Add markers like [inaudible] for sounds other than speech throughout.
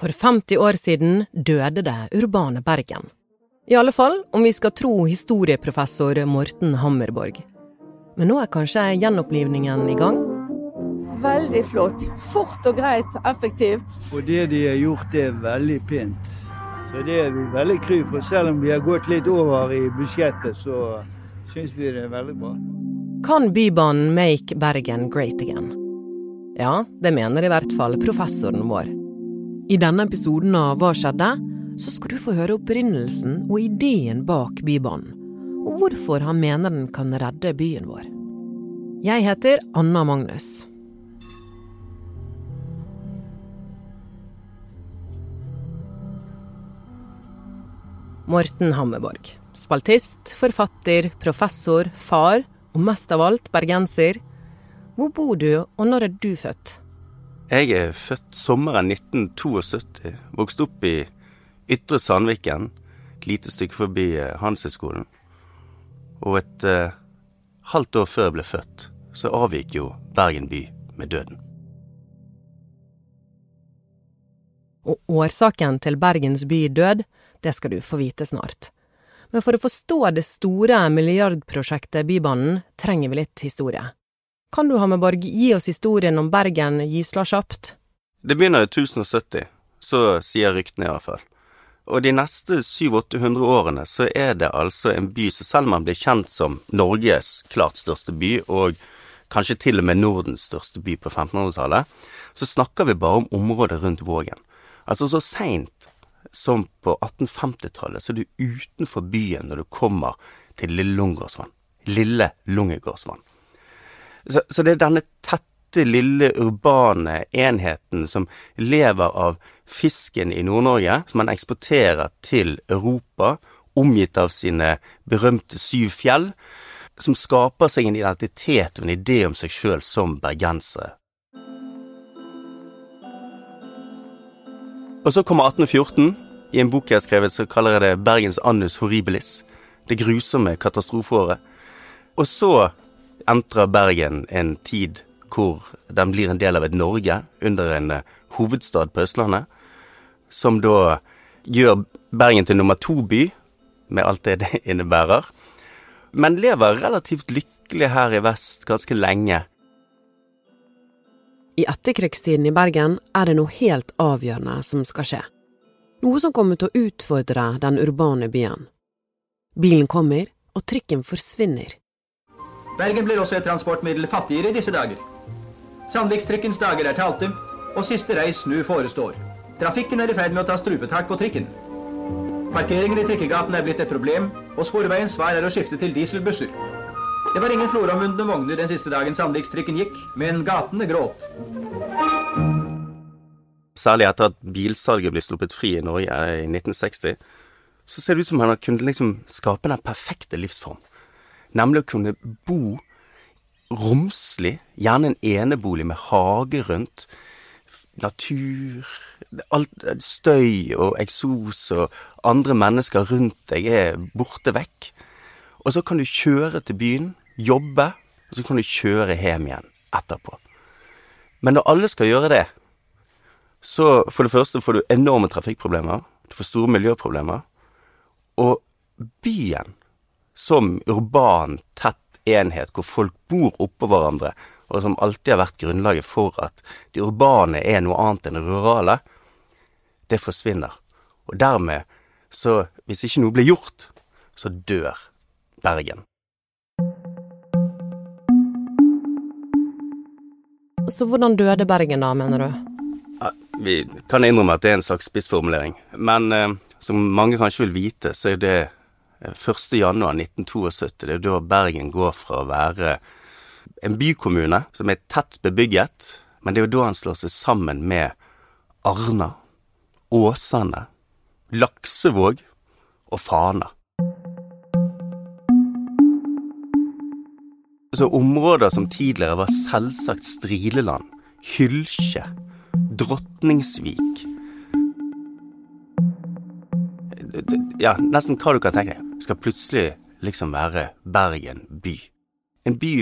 For 50 år siden døde det urbane Bergen. I alle fall om vi skal tro historieprofessor Morten Hammerborg. Men nå er kanskje gjenopplivningen i gang? Veldig flott. Fort og greit, effektivt. Og det de har gjort, er veldig pent. Så det er vi veldig kry for. Selv om vi har gått litt over i budsjettet, så syns vi det er veldig bra. Kan Bybanen make Bergen great again? Ja, det mener i hvert fall professoren vår. I denne episoden av Hva skjedde? så skal du få høre opprinnelsen og ideen bak Bybanen, og hvorfor han mener den kan redde byen vår. Jeg heter Anna Magnus. Morten Hammerborg. Spaltist, forfatter, professor, far og mest av alt bergenser. Hvor bor du, og når er du født? Jeg er født sommeren 1972. Vokste opp i Ytre Sandviken, et lite stykke forbi eh, Handelshøyskolen. Og et eh, halvt år før jeg ble født, så avgikk jo Bergen by med døden. Og årsaken til Bergens by død, det skal du få vite snart. Men for å forstå det store milliardprosjektet Bybanen, trenger vi litt historie. Kan du, Hammerborg, gi oss historien om Bergen gysla kjapt? Det begynner i 1070, så sier ryktene i hvert fall. Og de neste 700-800 årene så er det altså en by som selv om man blir kjent som Norges klart største by, og kanskje til og med Nordens største by på 1500-tallet, så snakker vi bare om området rundt Vågen. Altså så seint som på 1850-tallet så er du utenfor byen når du kommer til Lille Lungegårdsvann. Lille Lungegårdsvann. Så, så det er denne tette, lille urbane enheten som lever av fisken i Nord-Norge, som man eksporterer til Europa, omgitt av sine berømte syv fjell, som skaper seg en identitet og en idé om seg sjøl som bergensere. Og så kommer 1814. I en bok jeg har skrevet, så kaller jeg det Bergens annus horribilis. Det grusomme katastrofeåret. Og så entrer Bergen en tid hvor den blir en del av et Norge under en uh, hovedstad på Østlandet, som da gjør Bergen til nummer to by, med alt det [laughs] det innebærer, men lever relativt lykkelig her i vest ganske lenge. I etterkrigstiden i Bergen er det noe helt avgjørende som skal skje. Noe som kommer til å utfordre den urbane byen. Bilen kommer, og trikken forsvinner. Bergen blir også et transportmiddel fattigere i disse dager. Sandvikstrikkens dager er talte, og siste reis nå forestår. Trafikken er i ferd med å ta strupetak på trikken. Parkeringen i trikkegaten er blitt et problem, og Sporveiens svar er å skifte til dieselbusser. Det var ingen floromvundne vogner den siste dagen Sandvikstrikken gikk, men gatene gråt. Særlig etter at bilsalget ble sluppet fri i Norge i 1960, så ser det ut som han har kunnet liksom skape den perfekte livsform. Nemlig å kunne bo romslig, gjerne en enebolig med hage rundt, natur alt, Støy og eksos og andre mennesker rundt deg er borte vekk. Og så kan du kjøre til byen, jobbe, og så kan du kjøre hjem igjen etterpå. Men når alle skal gjøre det, så for det første får du enorme trafikkproblemer, du får store miljøproblemer, og byen som urban, tett enhet hvor folk bor oppå hverandre, og som alltid har vært grunnlaget for at det urbane er noe annet enn det rurale, det forsvinner. Og dermed, så hvis ikke noe blir gjort, så dør Bergen. Så hvordan døde Bergen da, mener du? Vi kan innrømme at det er en slags spissformulering, men eh, som mange kanskje vil vite, så er det 1. januar 1972. Det er da Bergen går fra å være en bykommune som er tett bebygget, men det er jo da han slår seg sammen med Arna, Åsane, Laksevåg og Fana. Så områder som tidligere var selvsagt Strileland, Hylkje, Drotningsvik Ja, nesten hva du kan tenke deg, skal plutselig liksom være Bergen by. En by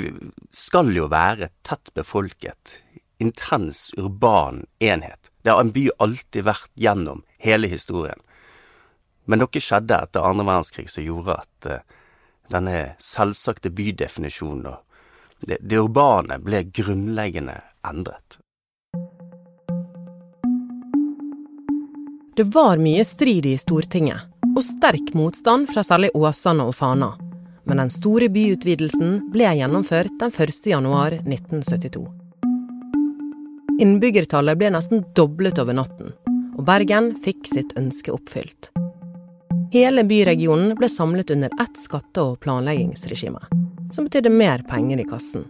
skal jo være tett befolket, intens urban enhet. Det har en by alltid vært gjennom hele historien. Men noe skjedde etter andre verdenskrig som gjorde at uh, denne selvsagte bydefinisjonen og det, det urbane ble grunnleggende endret. Det var mye strid i Stortinget, og sterk motstand fra særlig Åsane og Fana. Men den store byutvidelsen ble gjennomført den 1. januar 1972. Innbyggertallet ble nesten doblet over natten, og Bergen fikk sitt ønske oppfylt. Hele byregionen ble samlet under ett skatte- og planleggingsregime, som betydde mer penger i kassen.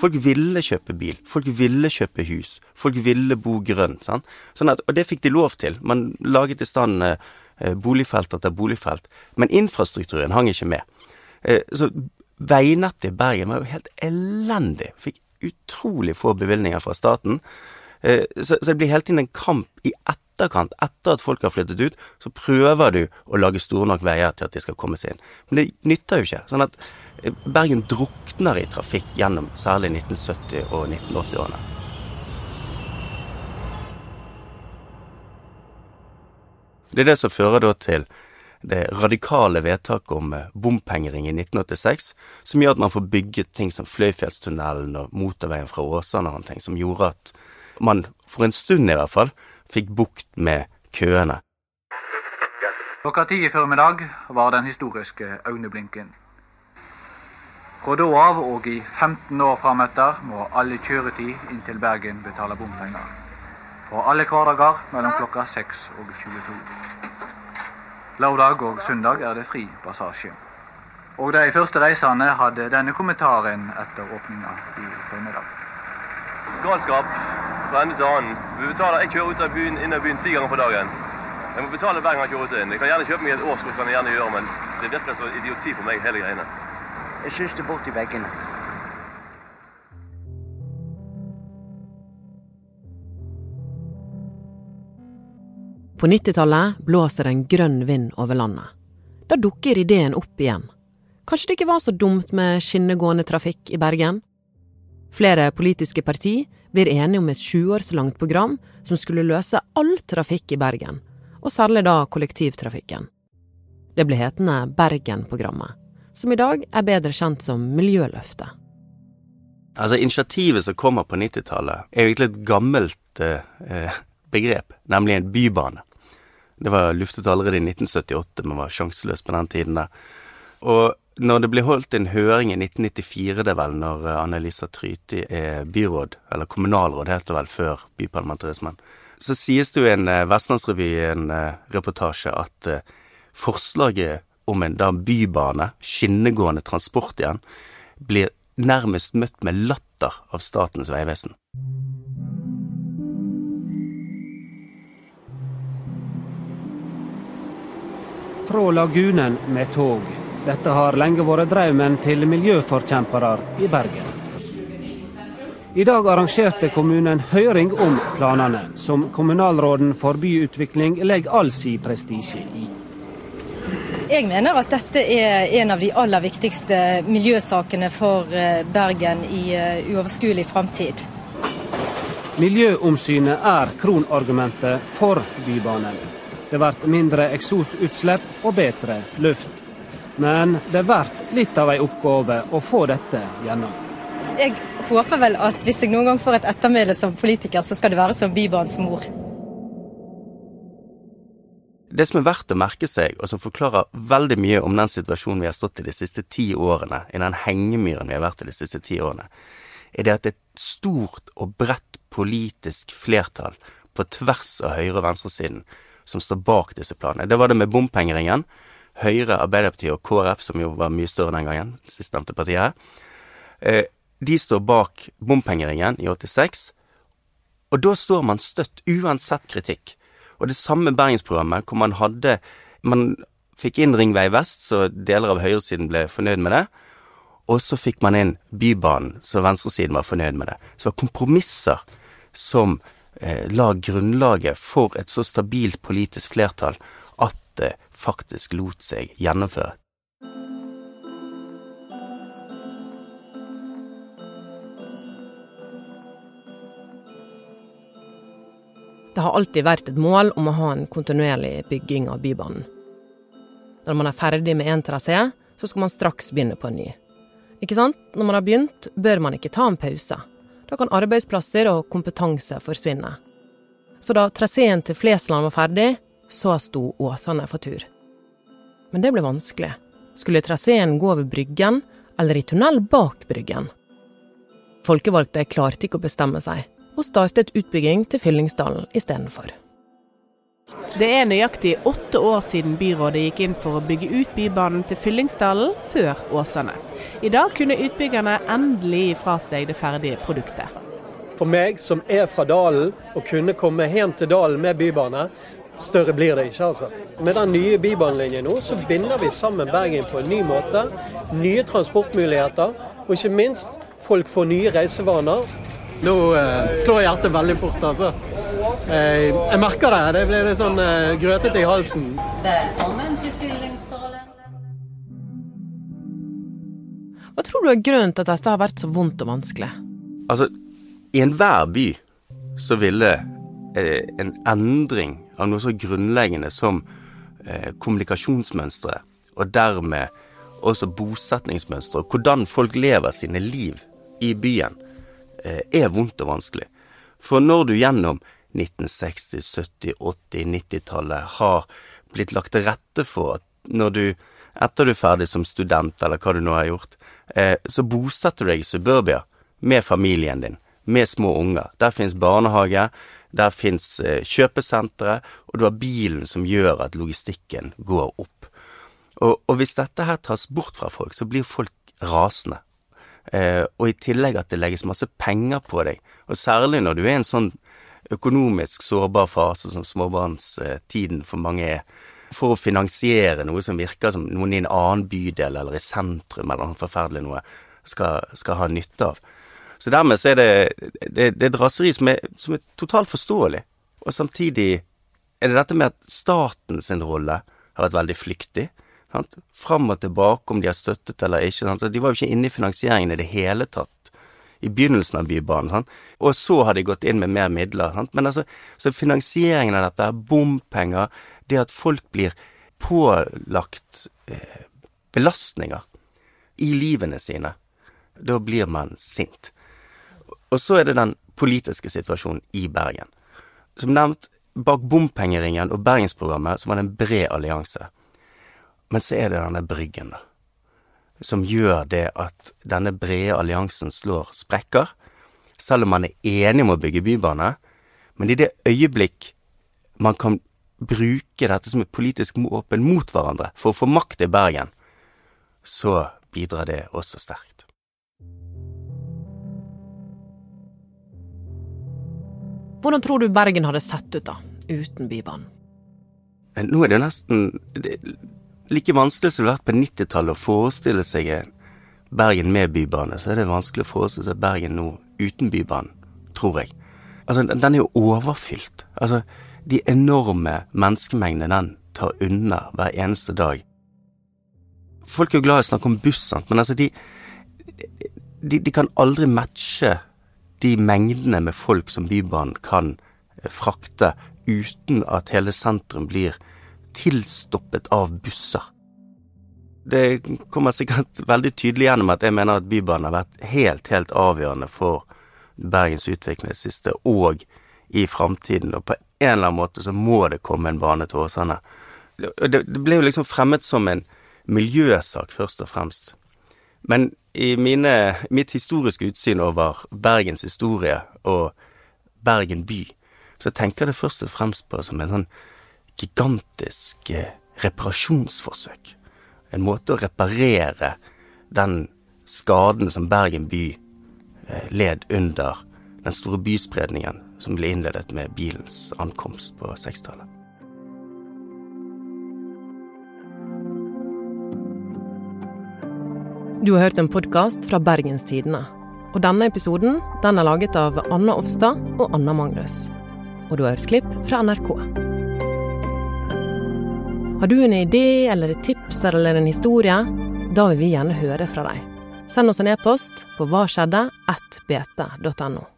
Folk ville kjøpe bil, folk ville kjøpe hus, folk ville bo grønt. Sant? Sånn at, og det fikk de lov til. Man laget i stand eh, boligfelt etter boligfelt. Men infrastrukturen hang ikke med. Eh, så veinettet i Bergen var jo helt elendig. Fikk utrolig få bevilgninger fra staten. Eh, så, så det blir hele tiden en kamp i etterkant, etter at folk har flyttet ut, så prøver du å lage store nok veier til at de skal komme seg inn. Men det nytter jo ikke. Sånn at eh, Bergen drukner i trafikk gjennom særlig 1970- og 1980-årene. Det er det som fører da til det radikale vedtaket om eh, bompengering i 1986, som gjør at man får bygget ting som Fløyfjellstunnelen og motorveien fra Åsane og andre ting, som gjorde at man, for en stund i hvert fall, fikk bukt med køene. Klokka ti i formiddag var den historiske øyneblinken. Fra da av og i 15 år frametter må alle kjøretid inn til Bergen betale bompenger. På alle hverdager mellom klokka 6 og 22. Lørdag og søndag er det fri passasje. Og de første reisende hadde denne kommentaren etter åpninga i formiddag. Galskap fra ende til annen. Vi betaler, jeg kjører ut av byen, inn av byen ti ganger på dagen. Jeg må betale hver gang jeg kjører ut inn. Jeg kan gjerne kjøpe meg et årskort, kan jeg gjerne gjøre, men det virker som idioti for meg, hele greiene. Jeg syns det er borti veggene. På 90-tallet blåser en grønn vind over landet. Da dukker ideen opp igjen. Kanskje det ikke var så dumt med skinnegående trafikk i Bergen? Flere politiske parti blir enige om et 20 år så langt program som skulle løse all trafikk i Bergen, og særlig da kollektivtrafikken. Det ble hetende Bergen-programmet, som i dag er bedre kjent som Miljøløftet. Altså, Initiativet som kommer på 90-tallet, er jo egentlig et gammelt eh, begrep, nemlig en bybane. Det var luftet allerede i 1978, men var sjanseløst på den tiden der. Og når det ble holdt en høring i 1994, det vel, når eh, Annelisa Tryti er byråd, eller kommunalråd heter det vel, før byparlamentarismen, så sies det jo i en eh, Vestlandsrevy, en eh, reportasje, at forslaget om en da bybane, skinnegående transport igjen, blir nærmest møtt med latter av Statens vegvesen. Fra lagunen med tog dette har lenge vært drømmen til miljøforkjempere i Bergen. I dag arrangerte kommunen høring om planene, som kommunalråden for byutvikling legger all sin prestisje i. Jeg mener at dette er en av de aller viktigste miljøsakene for eh, Bergen i eh, uoverskuelig framtid. Miljøomsynet er kronargumentet for Bybanen. Det blir mindre eksosutslipp og bedre luft. Men det blir litt av ei oppgave å få dette gjennom. Jeg håper vel at hvis jeg noen gang får et ettermæle som politiker, så skal det være som Bybanens mor. Det som er verdt å merke seg, og som forklarer veldig mye om den situasjonen vi har stått i de siste ti årene, i den hengemyren vi har vært i de siste ti årene, er det at et stort og bredt politisk flertall på tvers av høyre- og venstresiden som står bak disse planene. Det var det med bompengeringen, Høyre, Arbeiderpartiet og KrF, som jo var mye større den gangen, sistnevnte partiet her, eh, de står bak bompengeringen i 86, og da står man støtt uansett kritikk. Og det samme Bergensprogrammet, hvor man hadde Man fikk inn Ringvei vest, så deler av høyresiden ble fornøyd med det. Og så fikk man inn Bybanen, så venstresiden var fornøyd med det. Så det var kompromisser som eh, la grunnlaget for et så stabilt politisk flertall at det faktisk lot seg gjennomføre. Det har alltid vært et mål om å ha en kontinuerlig bygging av Bybanen. Når man er ferdig med én trasé, så skal man straks begynne på en ny. Ikke sant? Når man har begynt, bør man ikke ta en pause. Da kan arbeidsplasser og kompetanse forsvinne. Så da traseen til Flesland var ferdig, så sto Åsane for tur. Men det ble vanskelig. Skulle traseen gå over Bryggen, eller i tunnel bak Bryggen? Folkevalgte klarte ikke å bestemme seg, og startet utbygging til Fyllingsdalen istedenfor. Det er nøyaktig åtte år siden byrådet gikk inn for å bygge ut Bybanen til Fyllingsdalen før Åsane. I dag kunne utbyggerne endelig gi fra seg det ferdige produktet. For meg som er fra dalen, å kunne komme hjem til dalen med bybane, større blir det ikke, altså. Med den nye bybanelinjen nå, så binder vi sammen Bergen på en ny måte. Nye transportmuligheter, og ikke minst, folk får nye reisevaner. Nå eh, slår hjertet veldig fort, altså. Eh, jeg merker det. Det blir litt sånn eh, grøtete i halsen. Velkommen til Fyllingsdalen. Hva tror du er grunnen til at dette har vært så vondt og vanskelig? Altså, i enhver by så ville eh, en endring av noe så grunnleggende som eh, kommunikasjonsmønstre, og dermed også bosetningsmønstre, og hvordan folk lever sine liv i byen, eh, er vondt og vanskelig. For når du gjennom 1960-, 70-, 80-, 90-tallet har blitt lagt til rette for at når du, etter du er ferdig som student, eller hva du nå har gjort, eh, så bosetter du deg i suburbia med familien din, med små unger. Der finnes barnehage, der finnes eh, kjøpesentre, og du har bilen som gjør at logistikken går opp. Og, og hvis dette her tas bort fra folk, så blir folk rasende. Eh, og i tillegg at det legges masse penger på deg, og særlig når du er i en sånn økonomisk sårbar fase som småbarnstiden for mange er, for å finansiere noe som virker som noen i en annen bydel eller i sentrum eller noe forferdelig noe skal, skal ha nytte av. Så dermed så er det, det, det er et raseri som er, som er totalt forståelig. Og samtidig er det dette med at staten sin rolle har vært veldig flyktig. Sant? Fram og tilbake om de har støttet eller ikke. Sant? Så de var jo ikke inne i finansieringen i det hele tatt i begynnelsen av Bybanen. Sant? Og så har de gått inn med mer midler. Sant? Men altså, så finansieringen av dette, bompenger, det at folk blir pålagt eh, belastninger i livene sine, da blir man sint. Og så er det den politiske situasjonen i Bergen. Som nevnt, bak bompengeringen og Bergensprogrammet så var det en bred allianse. Men så er det denne Bryggen, da. Som gjør det at denne brede alliansen slår sprekker. Selv om man er enig om å bygge bybane. Men i det øyeblikk man kan bruke dette som et politisk våpen mot hverandre for å få makt i Bergen, så bidrar det også sterkt. Hvordan tror du Bergen hadde sett ut da, uten Bybanen? Nå er det nesten det like vanskelig som det har vært på 90-tallet å forestille seg Bergen med bybane, så er det vanskelig å forestille seg Bergen nå uten Bybanen, tror jeg. Altså, den er jo overfylt. Altså, de enorme menneskemengdene den tar unna hver eneste dag. Folk er jo glad i å snakke om buss, sant, men altså, de, de, de kan aldri matche de mengdene med folk som Bybanen kan eh, frakte uten at hele sentrum blir tilstoppet av busser. Det kommer sikkert veldig tydelig gjennom at jeg mener at Bybanen har vært helt, helt avgjørende for Bergens utvikling det siste, og i framtiden. Og på en eller annen måte så må det komme en bane til Åsane. Det, det ble jo liksom fremmet som en miljøsak, først og fremst. Men i mine, mitt historiske utsyn over Bergens historie og Bergen by, så tenker jeg det først og fremst på som en sånn gigantisk eh, reparasjonsforsøk. En måte å reparere den skaden som Bergen by eh, led under den store byspredningen som ble innledet med bilens ankomst på 60-tallet. Du har hørt en podkast fra Bergens Tidende. Og denne episoden den er laget av Anna Offstad og Anna Magnus. Og du har hørt klipp fra NRK. Har du en idé eller et tips eller en historie? Da vil vi gjerne høre fra deg. Send oss en e-post på hva skjedde 1bt.no.